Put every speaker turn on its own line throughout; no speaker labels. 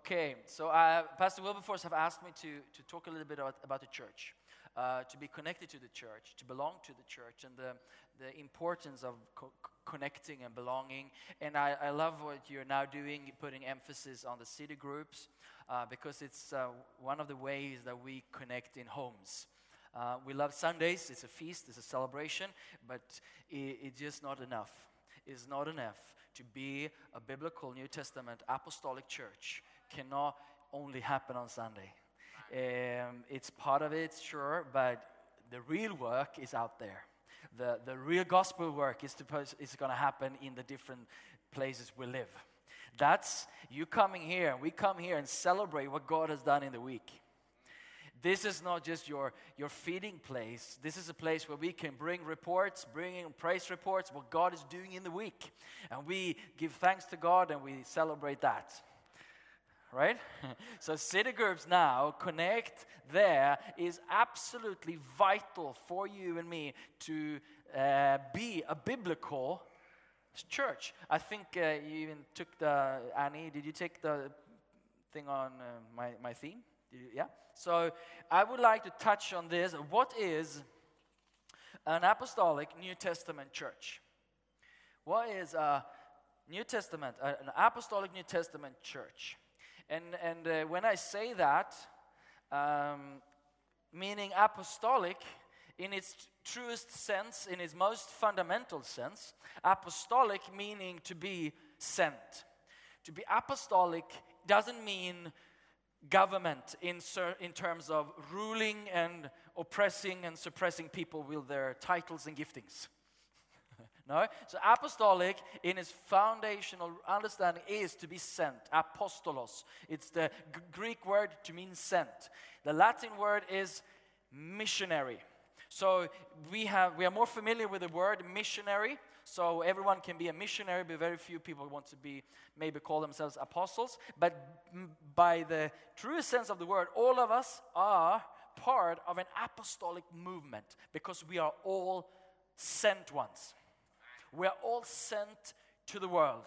Okay, so uh, Pastor Wilberforce have asked me to, to talk a little bit about, about the church, uh, to be connected to the church, to belong to the church, and the, the importance of co- connecting and belonging. And I, I love what you're now doing, putting emphasis on the city groups, uh, because it's uh, one of the ways that we connect in homes. Uh, we love Sundays, it's a feast, it's a celebration, but i it's just not enough. It's not enough to be a biblical New Testament apostolic church, cannot only happen on Sunday. Um, it's part of it, sure, but the real work is out there. The, the real gospel work is, is going to happen in the different places we live. That's you coming here, and we come here and celebrate what God has done in the week. This is not just your, your feeding place. This is a place where we can bring reports, bring in praise reports, what God is doing in the week. And we give thanks to God and we celebrate that. Right? so, city groups now, connect there is absolutely vital for you and me to uh, be a biblical church. I think uh, you even took the, Annie, did you take the thing on uh, my, my theme? You- yeah? So I would like to touch on this. What is an apostolic New Testament church? What is a New Testament, an apostolic New Testament church? And, and uh, when I say that, um, meaning apostolic in its truest sense, in its most fundamental sense, apostolic meaning to be sent. To be apostolic doesn't mean government in, in terms of ruling and oppressing and suppressing people with their titles and giftings. No? So, apostolic in its foundational understanding is to be sent. Apostolos. It's the G- Greek word to mean sent. The Latin word is missionary. So we have we are more familiar with the word missionary. So everyone can be a missionary, but very few people want to be maybe call themselves apostles. But by the truest sense of the word, all of us are part of an apostolic movement because we are all sent ones. We are all sent to the world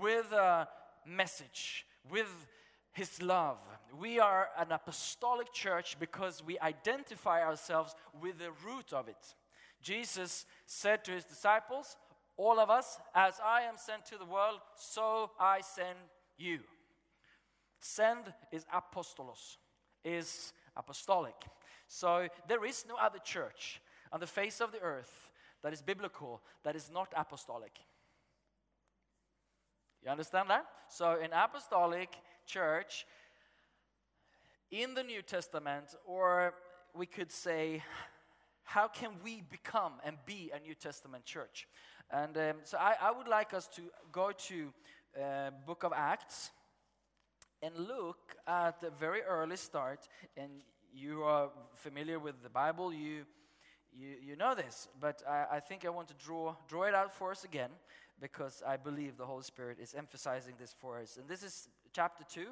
with a message, with His love. We are an apostolic church because we identify ourselves with the root of it. Jesus said to His disciples, All of us, as I am sent to the world, so I send you. Send is apostolos, is apostolic. So there is no other church on the face of the earth that is biblical, that is not apostolic. You understand that? So, in apostolic church in the New Testament, or we could say, how can we become and be a New Testament church? And um, so, I, I would like us to go to uh, Book of Acts and look at the very early start. And you are familiar with the Bible, you you, you know this, but I, I think I want to draw, draw it out for us again because I believe the Holy Spirit is emphasizing this for us. And this is chapter 2.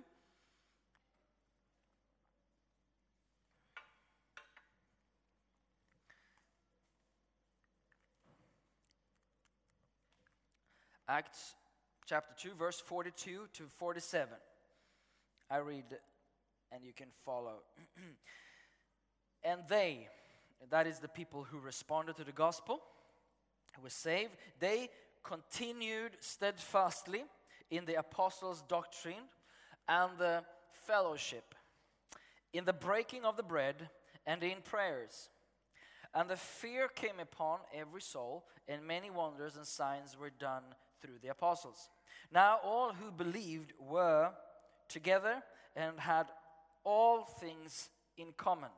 Acts chapter 2, verse 42 to 47. I read and you can follow. and they, that is the people who responded to the gospel, who were saved, they continued steadfastly in the apostles' doctrine and the fellowship, in the breaking of the bread and in prayers. And the fear came upon every soul, and many wonders and signs were done through the apostles. Now all who believed were together and had all things in common,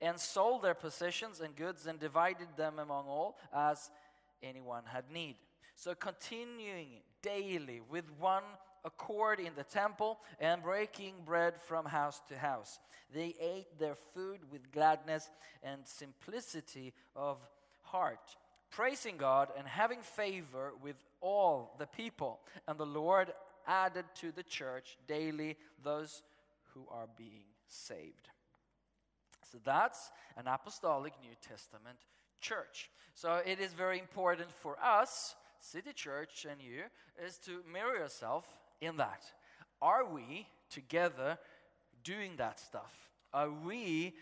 and sold their possessions and goods and divided them among all as anyone had need. So, continuing daily with one accord in the temple and breaking bread from house to house. They ate their food with gladness and simplicity of heart, praising God and having favor with all the people. And the Lord added to the church daily those who are being saved. So that's an apostolic New Testament church. So it is very important for us, City Church, and you, is to mirror yourself in that. Are we together doing that stuff? Are we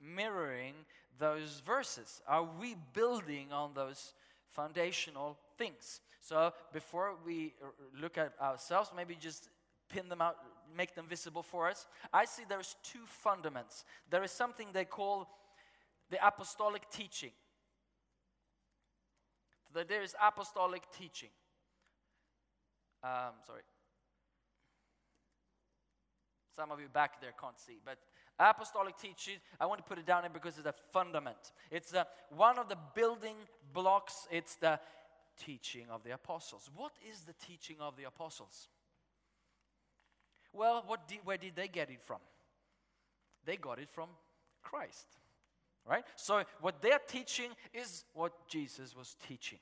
mirroring those verses? Are we building on those foundational things? So before we look at ourselves, maybe just pin them out, make them visible for us. I see there's two fundaments. There is something they call the apostolic teaching. That there is apostolic teaching. Um, sorry. Some of you back there can't see, but apostolic teaching, I want to put it down here because it's a fundament. It's uh, one of the building blocks, it's the teaching of the apostles. What is the teaching of the apostles? Well, what where did they get it from? They got it from Christ. Right? So, what they're teaching is what Jesus was teaching.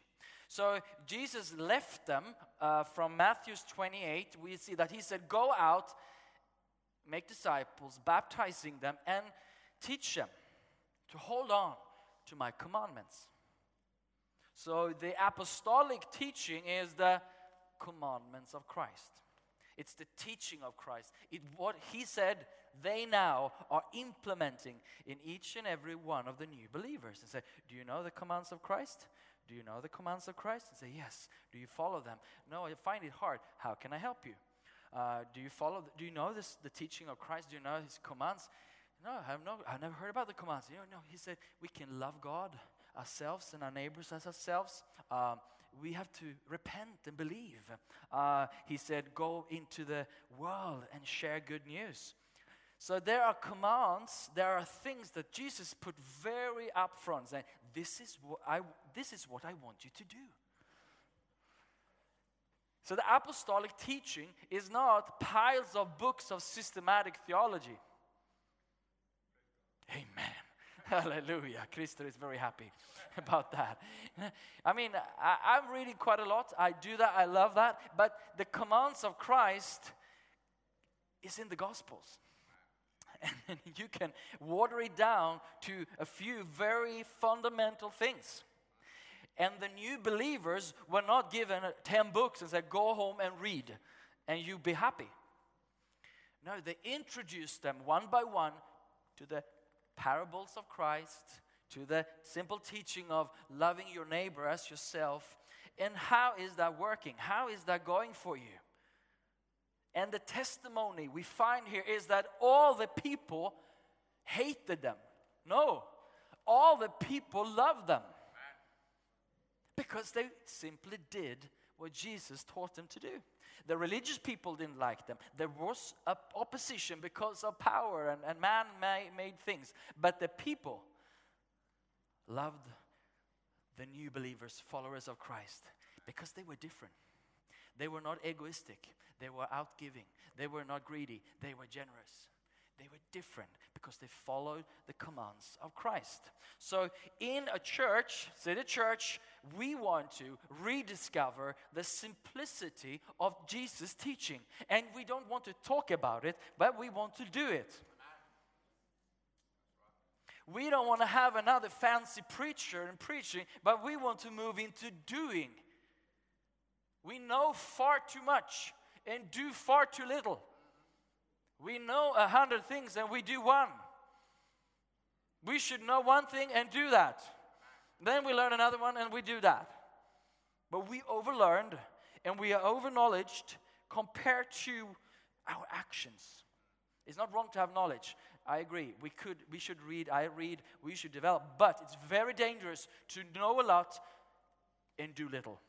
So, Jesus left them uh, from Matthew 28. We see that he said, Go out, make disciples, baptizing them, and teach them to hold on to my commandments. So, the apostolic teaching is the commandments of Christ. It's the teaching of Christ. It, what he said, they now are implementing in each and every one of the new believers. And say, Do you know the commands of Christ? Do you know the commands of Christ? And say, Yes. Do you follow them? No, I find it hard. How can I help you? Uh, do you follow? Do you know this? The teaching of Christ? Do you know His commands? No, I have no. I've never heard about the commands. You know, no. He said we can love God, ourselves, and our neighbors as ourselves. Um, we have to repent and believe. Uh, he said, go into the world and share good news. So there are commands, there are things that Jesus put very upfront, saying, "This is what I, this is what I want you to do." So the apostolic teaching is not piles of books of systematic theology. Amen. Hallelujah. Christo is very happy about that. I mean, I, I'm reading quite a lot. I do that. I love that. But the commands of Christ is in the Gospels. And then you can water it down to a few very fundamental things. And the new believers were not given 10 books and said, go home and read, and you be happy. No, they introduced them one by one to the parables of Christ, to the simple teaching of loving your neighbor as yourself. And how is that working? How is that going for you? And the testimony we find here is that all the people hated them. No, all the people loved them because they simply did what Jesus taught them to do. The religious people didn't like them. There was opposition because of power and, and man made things. But the people loved the new believers, followers of Christ, because they were different. They were not egoistic, they were outgiving, they were not greedy, they were generous. They were different because they followed the commands of Christ. So, in a church, say the church, we want to rediscover the simplicity of Jesus' teaching. And we don't want to talk about it, but we want to do it. We don't want to have another fancy preacher and preaching, but we want to move into doing. We know far too much and do far too little. We know a hundred things and we do one. We should know one thing and do that. Then we learn another one and we do that. But we overlearned and we are overknowledged compared to our actions. It's not wrong to have knowledge. I agree. We could we should read, I read, we should develop, but it's very dangerous to know a lot and do little.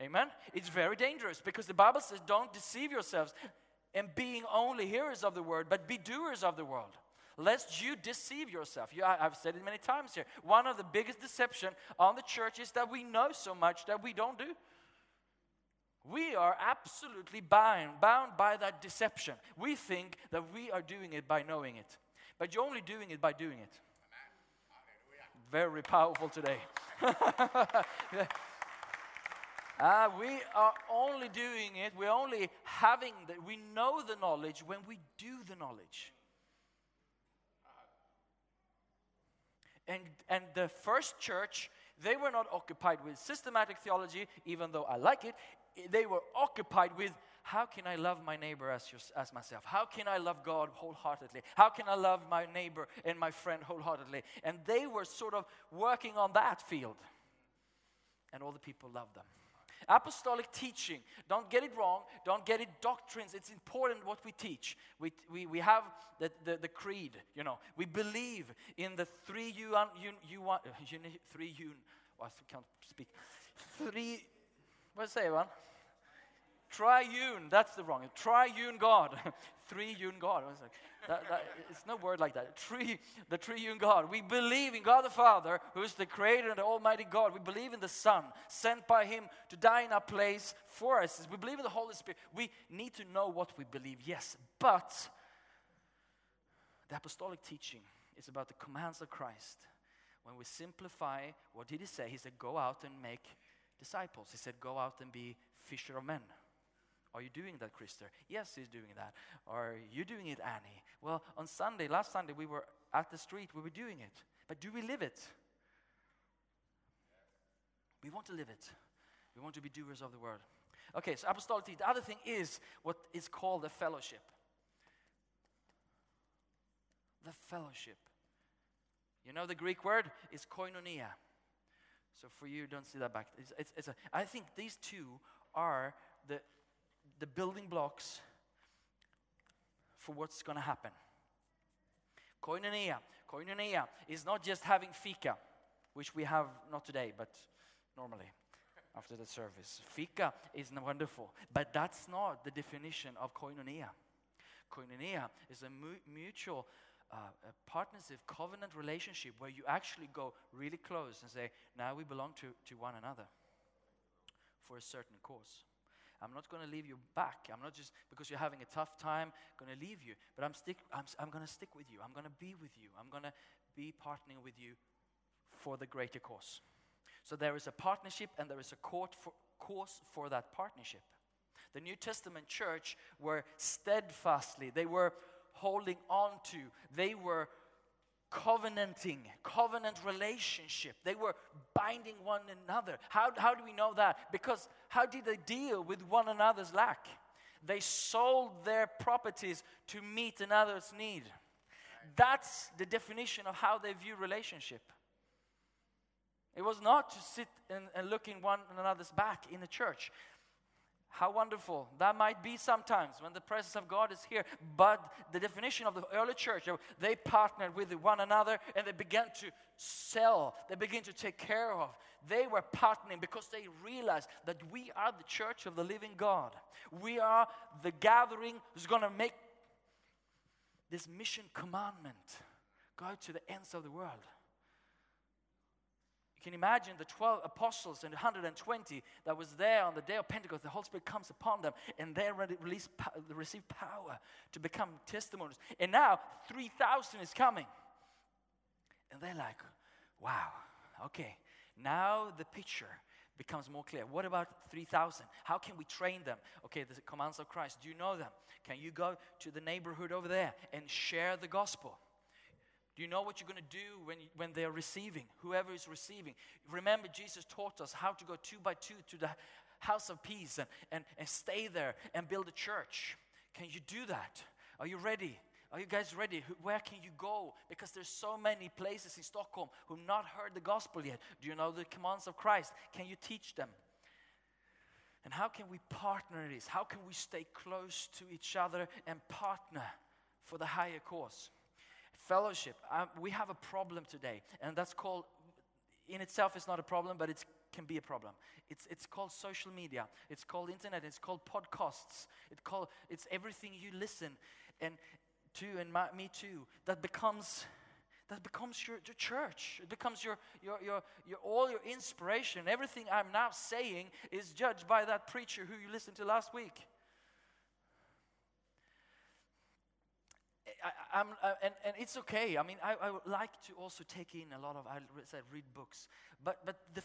Amen? It's very dangerous because the Bible says don't deceive yourselves and being only hearers of the word, but be doers of the word. lest you deceive yourself. You, I've said it many times here. One of the biggest deception on the church is that we know so much that we don't do. We are absolutely bound, bound by that deception. We think that we are doing it by knowing it, but you're only doing it by doing it. Very powerful today. Ah, we are only doing it, we're only having the, we know the knowledge when we do the knowledge. And, and the first church, they were not occupied with systematic theology, even though I like it. They were occupied with how can I love my neighbor as, your, as myself? How can I love God wholeheartedly? How can I love my neighbor and my friend wholeheartedly? And they were sort of working on that field. And all the people loved them. Apostolic teaching, don't get it wrong, don't get it doctrines. It's important what we teach. We, we, we have the, the, the creed, you know. We believe in the three you, you, you want, uh, you, three you, oh, I can't speak. Three, what's say one? Triune, that's the wrong. Triune God. Three-une God. I was like, that, that, it's no word like that. Three, the three triune God. We believe in God the Father, who is the creator and the Almighty God. We believe in the Son, sent by Him to die in our place for us. We believe in the Holy Spirit. We need to know what we believe, yes. But the apostolic teaching is about the commands of Christ. When we simplify, what did He say? He said, Go out and make disciples. He said, Go out and be fisher of men. Are you doing that, Krister? Yes, he's doing that. Are you doing it, Annie? Well, on Sunday, last Sunday, we were at the street, we were doing it. But do we live it? We want to live it. We want to be doers of the word. Okay, so apostolic. The other thing is what is called the fellowship. The fellowship. You know the Greek word is koinonia. So for you, don't see that back. It's, it's, it's a, I think these two are the, the building blocks for what's going to happen. Koinonia. Koinonia is not just having fika, which we have not today, but normally after the service. Fika is wonderful, but that's not the definition of koinonia. Koinonia is a mu- mutual uh, a partnership, covenant relationship where you actually go really close and say, now we belong to, to one another for a certain cause. I'm not going to leave you back. I'm not just because you're having a tough time going to leave you, but I'm stick. I'm, I'm going to stick with you. I'm going to be with you. I'm going to be partnering with you for the greater cause. So there is a partnership and there is a court for, cause for that partnership. The New Testament church were steadfastly, they were holding on to, they were covenanting, covenant relationship. They were binding one another. How, how do we know that? Because how did they deal with one another's lack? They sold their properties to meet another's need. That's the definition of how they view relationship. It was not to sit and, and look in one another's back in the church. How wonderful that might be sometimes when the presence of God is here. But the definition of the early church, they- partnered with one another and they began to sell, they began to take care of. They were partnering because they realized that we are the church of the living God. We are the gathering who's going to make this mission commandment go to the ends of the world. You can imagine the 12 apostles and 120 that was there on the day of Pentecost. The Holy Spirit comes upon them and they release, receive power to become testimonies. And now 3,000 is coming. And they're like, wow, okay, now the picture becomes more clear. What about 3,000? How can we train them? Okay, the commands of Christ. Do you know them? Can you go to the neighborhood over there and share the gospel? Do you know what you're going to do when, when they're receiving? Whoever is receiving. Remember, Jesus taught us how to go two by two to the house of peace and, and, and stay there and build a church. Can you do that? Are you ready? Are you guys ready? Where can you go? Because there's so many places in Stockholm who've not heard the gospel yet. Do you know the commands of Christ? Can you teach them? And how can we partner this? How can we stay close to each other and partner for the higher cause? Fellowship. We have a problem today, and that's called, in itself, it's not a problem, but it can be a problem. It's, it's called social media, it's called internet, it's called podcasts, it called, it's everything you listen. And too, and my, me too, that becomes that becomes your, your church. It becomes your, your, your, your all your inspiration. Everything I'm now saying is judged by that preacher who you listened to last week. I, I'm, uh, and, and it's okay. I mean, I, I like to also take in a lot of, I read books. But, but the,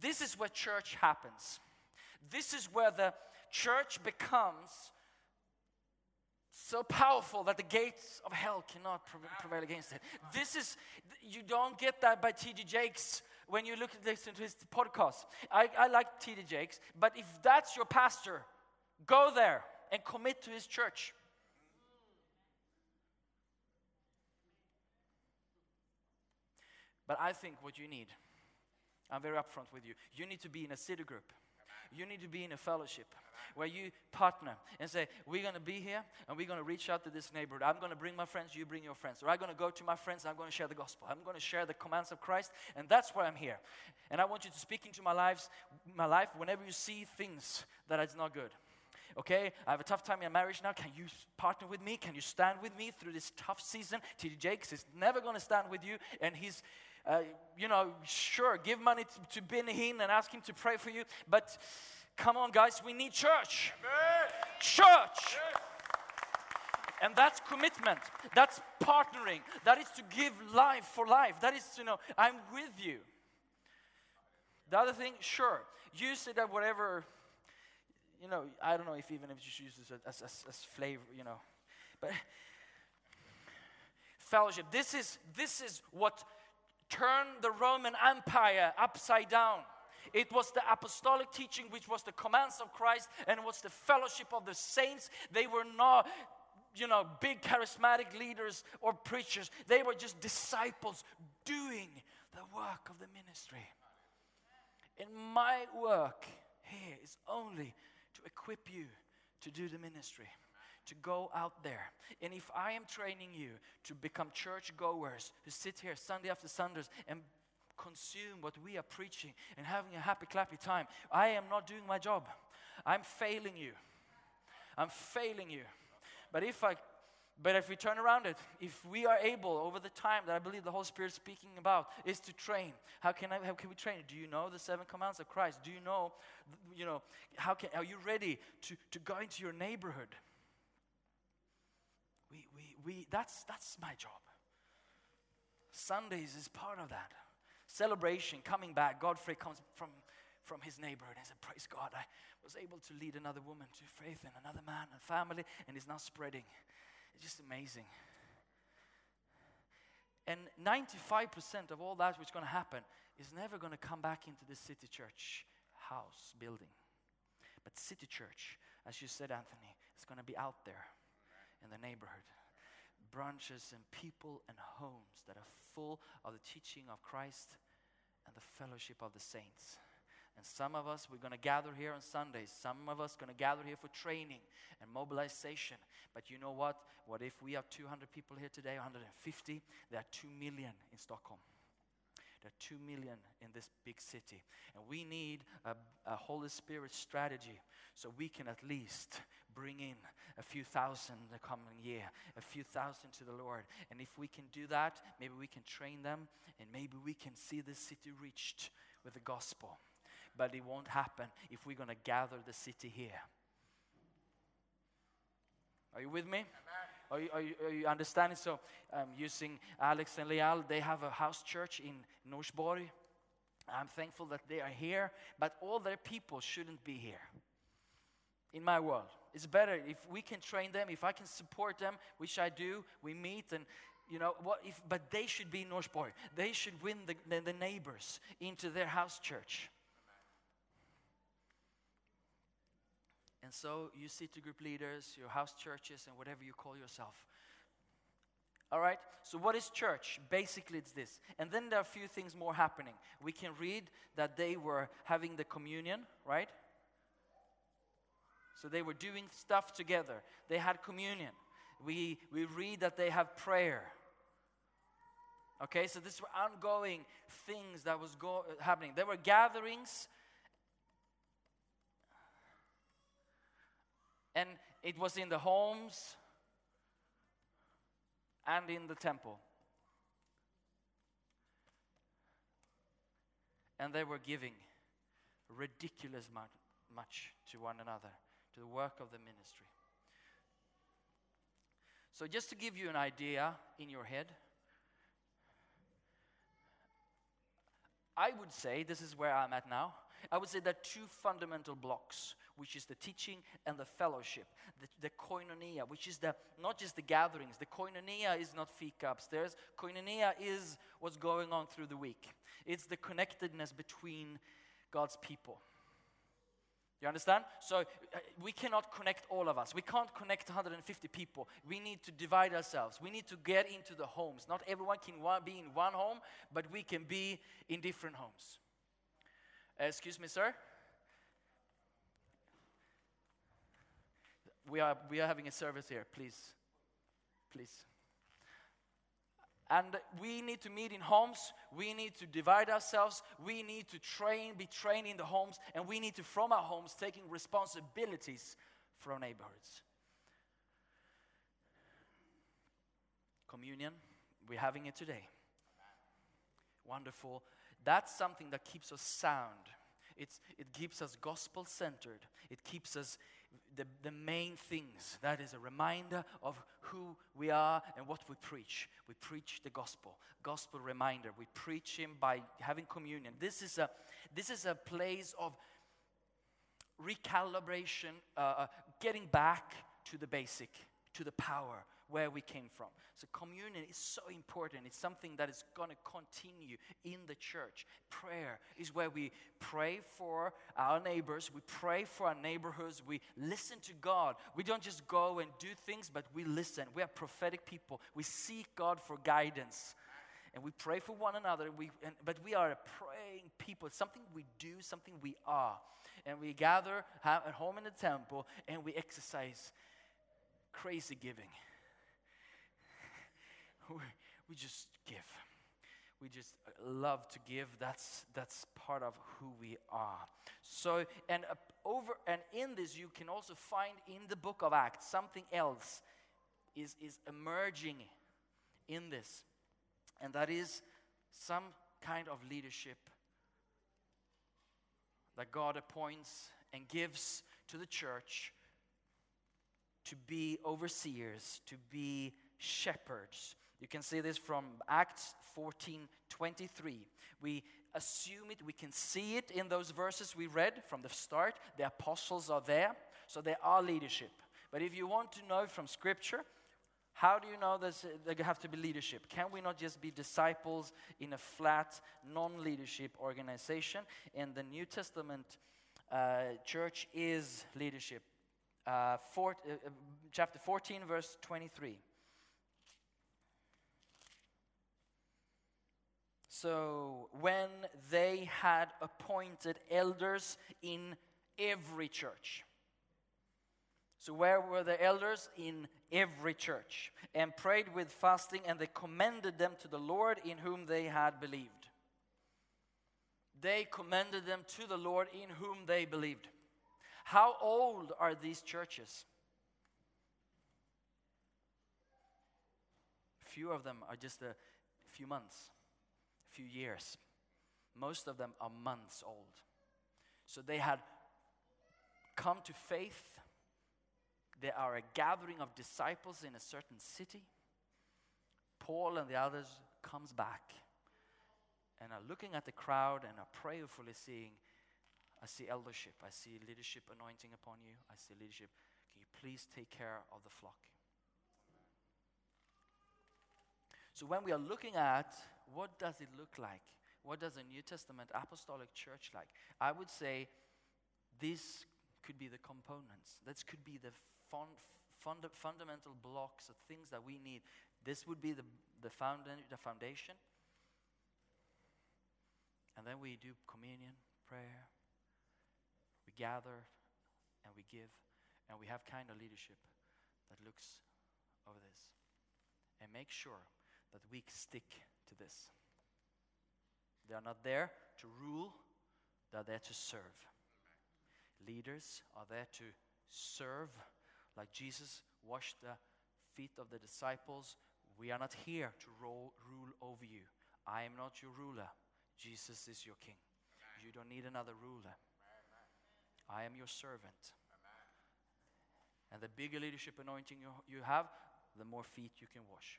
this is where church happens. This is where the church becomes so powerful that the gates of hell cannot prevail against it. This is, you don't get that by T.D. Jakes when you look at listen to his podcast. I, I like T.D. Jakes, but if that's your pastor, go there and commit to his church. But I think what you need, I'm very upfront with you, you need to be in a city group. You need to be in a fellowship where you partner and say, We're going to be here and we're going to reach out to this neighborhood. I'm going to bring my friends, you bring your friends. Or I'm going to go to my friends, I'm going to share the gospel. I'm going to share the commands of Christ, and that's why I'm here. And I want you to speak into my lives, my life whenever you see things that is not good. Okay, I have a tough time in marriage now. Can you partner with me? Can you stand with me through this tough season? T.D. Jakes is never going to stand with you, and he's, uh, you know, sure, give money to, to Hinn and ask him to pray for you. But come on, guys, we need church. Church. And that's commitment. That's partnering. That is to give life for life. That is, you know, I'm with you. The other thing, sure, use it at whatever you know, I don't know if even if you use this as, as, as flavor, you know. But fellowship, this is, this is what turned the Roman Empire upside down. It was the apostolic teaching, which was the commands of Christ, and was the fellowship of the saints. They were not, you know, big charismatic leaders or preachers. They were just disciples doing the work of the ministry. And my work here is only to equip you to do the ministry, to go out there. And if I am training you to become church goers who sit here Sunday after Sundays and consume what we are preaching and having a happy, clappy time, I am not doing my job. I'm failing you. I'm failing you. But if I but if we turn around it, if we are able over the time that I believe the Holy Spirit is speaking about is to train. How can I how can we train? Do you know the seven commands of Christ? Do you know you know how can are you ready to, to go into your neighborhood? We, that's that's my job. Sundays is part of that. Celebration, coming back. Godfrey comes from from his neighborhood and said, Praise God, I was able to lead another woman to faith and another man and family, and it's now spreading. It's just amazing. And 95% of all that which is going to happen is never going to come back into the city church house building. But city church, as you said, Anthony, is going to be out there in the neighborhood. Branches and people and homes that are full of the teaching of Christ and the fellowship of the saints. And some of us, we're going to gather here on Sundays. Some of us going to gather here for training and mobilization. But you know what? What if we have 200 people here today, 150? There are 2 million in Stockholm. There are 2 million in this big city. And we need a, a Holy Spirit strategy so we can at least bring in a few thousand the coming year, a few thousand to the Lord. And if we can do that, maybe we can train them and maybe we can see this city reached with the gospel. But it won't happen if we're going to gather the city here. Are you with me? Are you, are, you, are you understanding? So, um, using Alex and Leal, they have a house church in Norsborg. I'm thankful that they are here, but all their people shouldn't be here. In my world, it's better if we can train them, if I can support them, which I do. We meet and you know what? If but they should be in Norsborg. They should win the, the, the neighbors into their house church. And so you city group leaders, your house churches, and whatever you call yourself. All right? So, what is church? Basically, it's this. And then there are a few things more happening. We can read that they were having the communion, right? So, they were doing stuff together. They had communion. We, we read that they have prayer. Okay, so this were ongoing things that was go- happening. There were gatherings and it was in the homes and in the temple. And they were giving ridiculous mu- much to one another, to the work of the ministry. So, just to give you an idea in your head, I would say, this is where I'm at now, I would say there are two fundamental blocks, which is the teaching and the fellowship. The, the koinonia, which is the, not just the gatherings. The koinonia is not fika upstairs. Koinonia is what's going on through the week. It's the connectedness between God's people. You understand? So uh, we cannot connect all of us. We can't connect 150 people. We need to divide ourselves. We need to get into the homes. Not everyone can be in one home, but we can be in different homes. Uh, excuse me, sir. We are, we are having a service here. Please. Please. And we need to meet in homes. We need to divide ourselves. We need to train, be trained in the homes. And we need to, from our homes, taking responsibilities for our neighborhoods. Communion, we're having it today. Wonderful. That's something that keeps us sound. It's, it keeps us gospel centered. It keeps us the, the main things. That is a reminder of who we are and what we preach. We preach the gospel, gospel reminder. We preach Him by having communion. This is a, this is a place of recalibration, uh, uh, getting back to the basic, to the power where we came from. So, communion is so important. It's something that is going to continue in the church. Prayer is where we pray for our neighbors, we pray for our neighborhoods, we listen to God. We don't just go and do things, but we listen. We are prophetic people. We seek God for guidance. And we pray for one another, we, and, but we are a praying people. It's something we do, something we are. And we gather at home in the temple and we exercise crazy giving. We, just give. We just love to give. That's, that's part of who we are. So, and uh, over and in this, you can also find in the book of Acts something else is, is emerging in this, and that is some kind of leadership that God appoints and gives to the church to be overseers, to be shepherds. You can see this from Acts 14 23. We assume it, we can see it in those verses we read from the start. The apostles are there, so they are leadership. But if you want to know from Scripture, how do you know there have to be leadership? Can we not just be disciples in a flat, non leadership organization? And the New Testament uh, church is leadership. Uh, four, uh, uh, chapter 14, verse 23. So, when they had appointed elders in every church. So, where were the elders? In every church. And prayed with fasting, and they commended them to the Lord in whom they had believed. They commended them to the Lord in whom they believed. How old are these churches? Few of them are just a few months, few years. Most of them are months old. So they had come to faith. They are a gathering of disciples in a certain city. Paul and the others comes back and are looking at the crowd and are prayerfully seeing I see eldership. I see leadership anointing upon you. I see leadership. Can you please take care of the flock? So when we are looking at what does it look like? What does a New Testament apostolic church like? I would say this could be the components. This could be the fun, funda, fundamental blocks of things that we need. This would be the, the, founda, the foundation. And then we do communion, prayer, we gather and we give, and we have kind of leadership that looks over this. And make sure that we stick to this. They are not there to rule, they are there to serve. Leaders are there to serve, like Jesus washed the feet of the disciples. We are not here to ro- rule over you. I am not your ruler. Jesus is your king. You don't need another ruler. I am your servant. And the bigger leadership anointing you, you have, the more feet you can wash.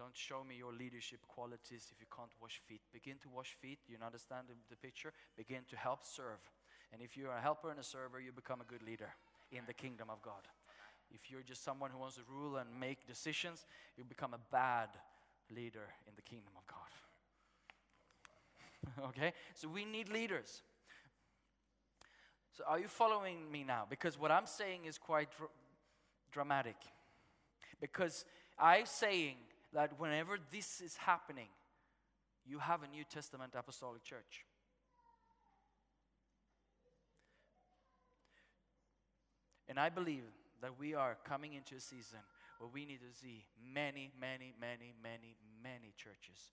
Don't show me your leadership qualities if you can't wash feet. Begin to wash feet. You understand the, picture? Begin to help serve. And if you're a helper and a server, you become a good leader in the kingdom of God. If you're just someone who wants to rule and make decisions, you become a bad leader in the kingdom of God. okay? So we need leaders. So are you following me now? Because what I'm saying is quite dr- dramatic. Because I'm saying that whenever this is happening, you have a New Testament apostolic church. And I believe that we are coming into a season where we need to see many, many, many, many, many churches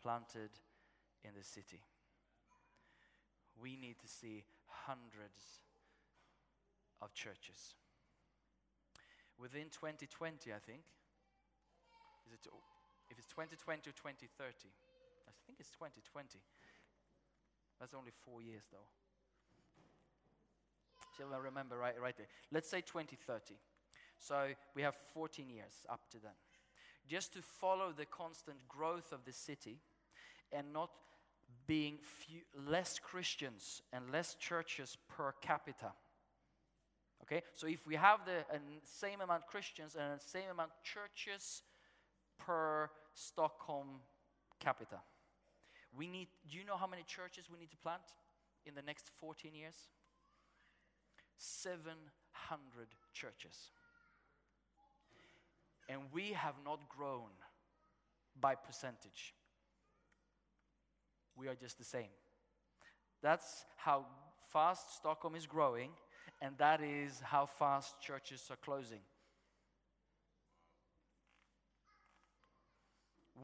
planted in the city. We need to see hundreds of churches. Within 2020, I think, is it, if it's 2020 or 2030, I think it's 2020. That's only four years though. So I remember right, right there. Let's say 2030. So we have 14 years up to then. Just to follow the constant growth of the city and not being few, less Christians and less churches per capita. Okay, so if we have the uh, same amount Christians and the same amount churches per Stockholm capita, we need. Do you know how many churches we need to plant in the next 14 years? 700 churches. And we have not grown by percentage. We are just the same. That's how fast Stockholm is growing, and that is how fast churches are closing.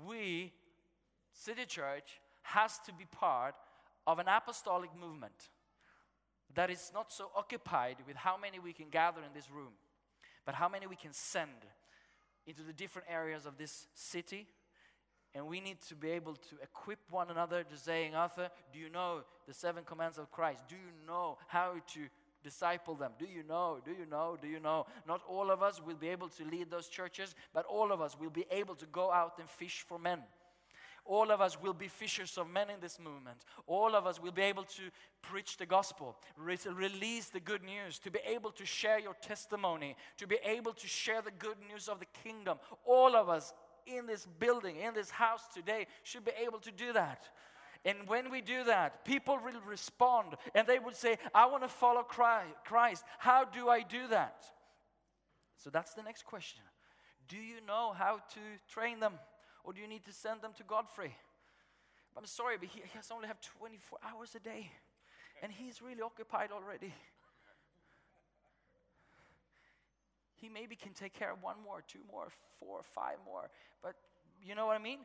We, City Church, has to be part of an apostolic movement that is not so occupied with how many we can gather in this room, but how many we can send into the different areas of this city. And we need to be able to equip one another to saying, Arthur, do you know the seven commands of Christ? Do you know how to disciple them? Do you know? Do you know? Do you know? Not all of us will be able to lead those churches, but all of us will be able to go out and fish for men. All of us will be fishers of men in this movement. All of us will be able to preach the gospel, re- release the good news, to be able to share your testimony, to be able to share the good news of the kingdom. All of us in this building, in this house today, should be able to do that. And when we do that, people will respond and they will say, I want to follow Christ. How do I do that? So that's the next question. Do you know how to train them? Or do you need to send them to Godfrey? I'm sorry, but he, has only have 24 hours a day. And he's really occupied already. He maybe can take care of one more, two more, four, five more. But you know what I mean?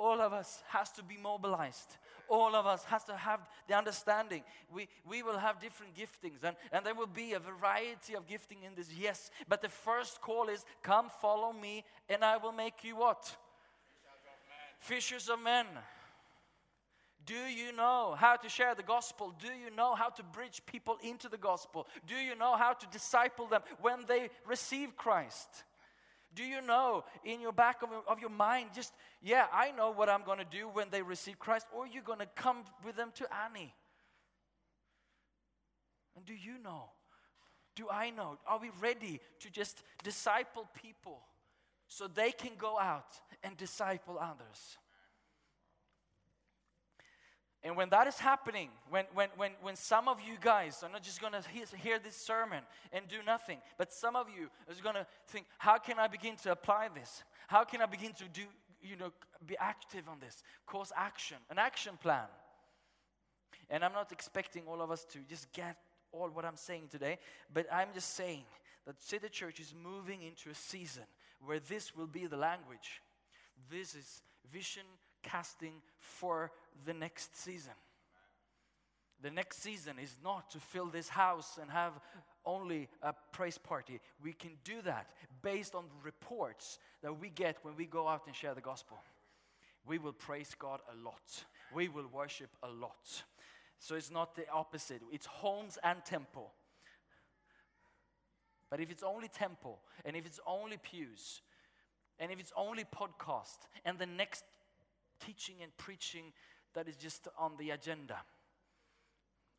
All of us has to be mobilized. All of us has to have the understanding. We, we will have different giftings and, and there will be a variety of gifting in this, yes. But the first call is come follow me and I will make you what? Fishers of men. Do you know how to share the gospel? Do you know how to bridge people into the gospel? Do you know how to disciple them when they receive Christ? Do you know in your back of, of your mind, just, yeah, I know what I'm going to do when they receive Christ, or you're going to come with them to Annie? And do you know? Do I know? Are we ready to just disciple people so they can go out and disciple others? And when that is happening, when, when, when, when some of you guys are not just going to hear, this sermon and do nothing, but some of you is going to think, how can I begin to apply this? How can I begin to do, you know, be active on this? Cause action, an action plan. And I'm not expecting all of us to just get all what I'm saying today, but I'm just saying that City Church is moving into a season where this will be the language. This is vision casting for the next season. The next season is not to fill this house and have only a praise party. We can do that based on reports that we get when we go out and share the gospel. We will praise God a lot. We will worship a lot. So it's not the opposite, it's homes and temple. But if it's only temple, and if it's only pews, and if it's only podcast, and the next teaching and preaching that is just on the agenda,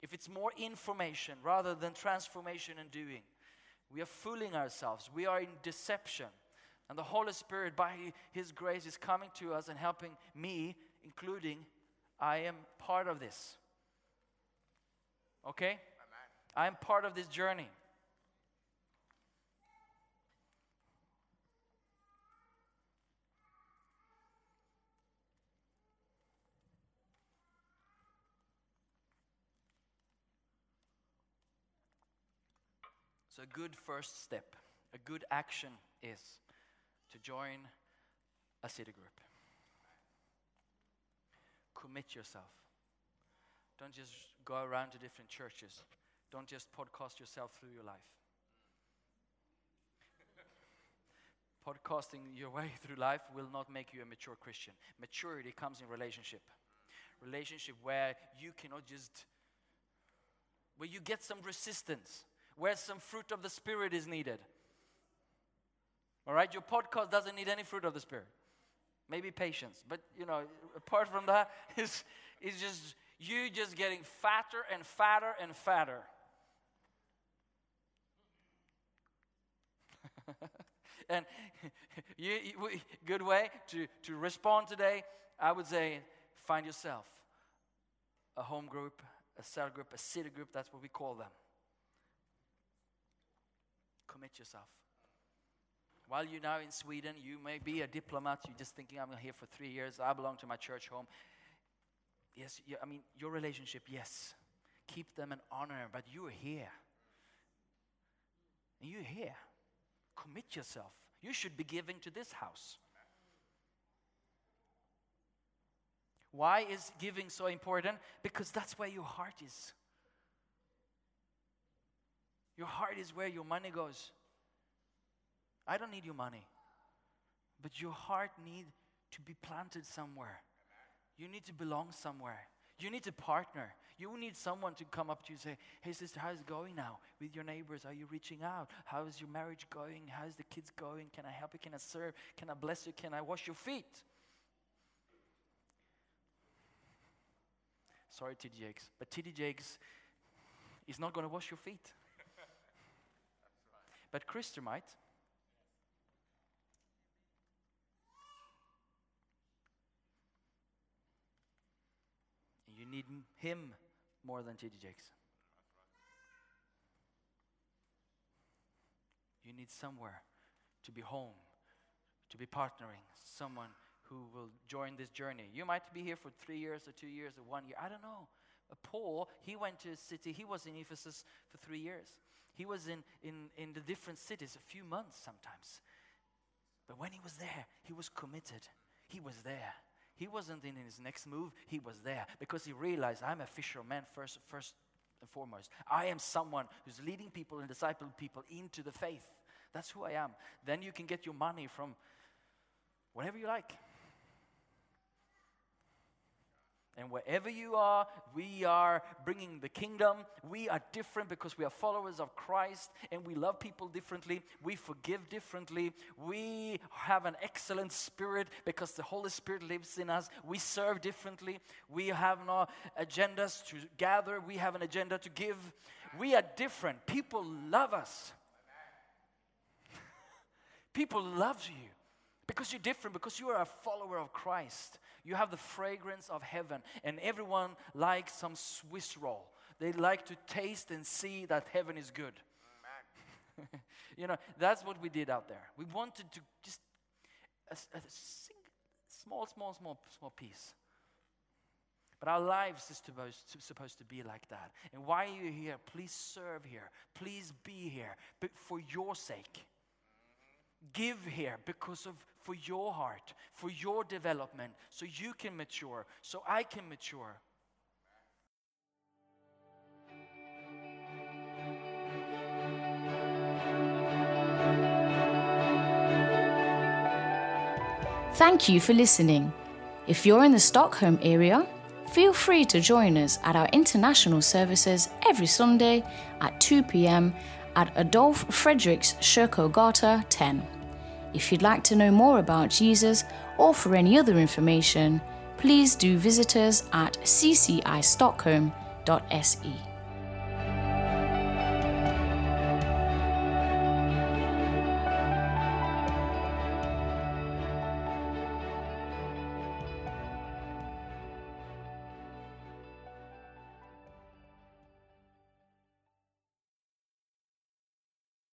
if it's more information rather than transformation and doing, we are fooling ourselves. We are in deception. And the Holy Spirit, by His grace, is coming to us and helping me, including I am part of this. Okay? I am part of this journey. So, a good first step, a good action is to join a city group. Commit yourself. Don't just go around to different churches. Don't just podcast yourself through your life. Podcasting your way through life will not make you a mature Christian. Maturity comes in relationship. Relationship where you cannot just, where you get some resistance, where some fruit of the Spirit is needed. All right, your podcast doesn't need any fruit of the Spirit. Maybe patience, but you know, apart from that, it's, it's just you just getting fatter and fatter and fatter. and you, you- good way to, to respond today, I would say find yourself a home group, a cell group, a city group, that's what we call them. Commit yourself. While you're now in Sweden, you may be a diplomat, you're just thinking, I'm here for three years, I belong to my church home. Yes, I mean, your relationship, yes. Keep them and honor but you're here. You're here. Commit yourself. You should be giving to this house. Why is giving so important? Because that's where your heart is. Your heart is where your money goes. I don't need your money. But your heart need to be planted somewhere. You need to belong somewhere. You need a partner. You need someone to come up to you and say, Hey, sister, how's it going now with your neighbors? Are you reaching out? How is your marriage going? How's the kids going? Can I help you? Can I serve? Can I bless you? Can I wash your feet? Sorry, TD Jakes, but TD Jakes is not going to wash your feet. But Christer might. You need him more than TD Jakes. You need somewhere to be home, to be partnering, someone who will join this journey. You might be here for three years or two years or one year. I don't know. Paul, he went to a city, he was in Ephesus for three years. He was in, in, in the different cities a few months sometimes. But when he was there, he was committed. He was there. He wasn't in his next move, he was there because he realized I'm a fisherman first, first and foremost. I am someone who's leading people and discipling people into the faith. That's who I am. Then you can get your money from whatever you like. And wherever you are, we are bringing the kingdom. We are different because we are followers of Christ and we love people differently. We forgive differently. We have an excellent spirit because the Holy Spirit lives in us. We serve differently. We have no agendas to gather, we have an agenda to give. We are different. People love us. People love you because you're different, because you are a follower of Christ. You have the fragrance of heaven, and everyone likes some Swiss roll. They like to taste and see that heaven is good. you know, that's what we did out there. We wanted to just a, a sing, small, small, small, small piece. But our lives is supposed to, supposed to be like that. And why are you here? Please serve here. Please be here. But for your sake Give here because of for your heart, for your development, so you can mature, so I can mature.
Thank you for listening. If you're in the Stockholm area, feel free to join us at our international services every Sunday at 2 p.m at Adolf Fredriks Kyrkogata 10. If you'd like to know more about Jesus or for any other information, please do visit us at ccistockholm.se.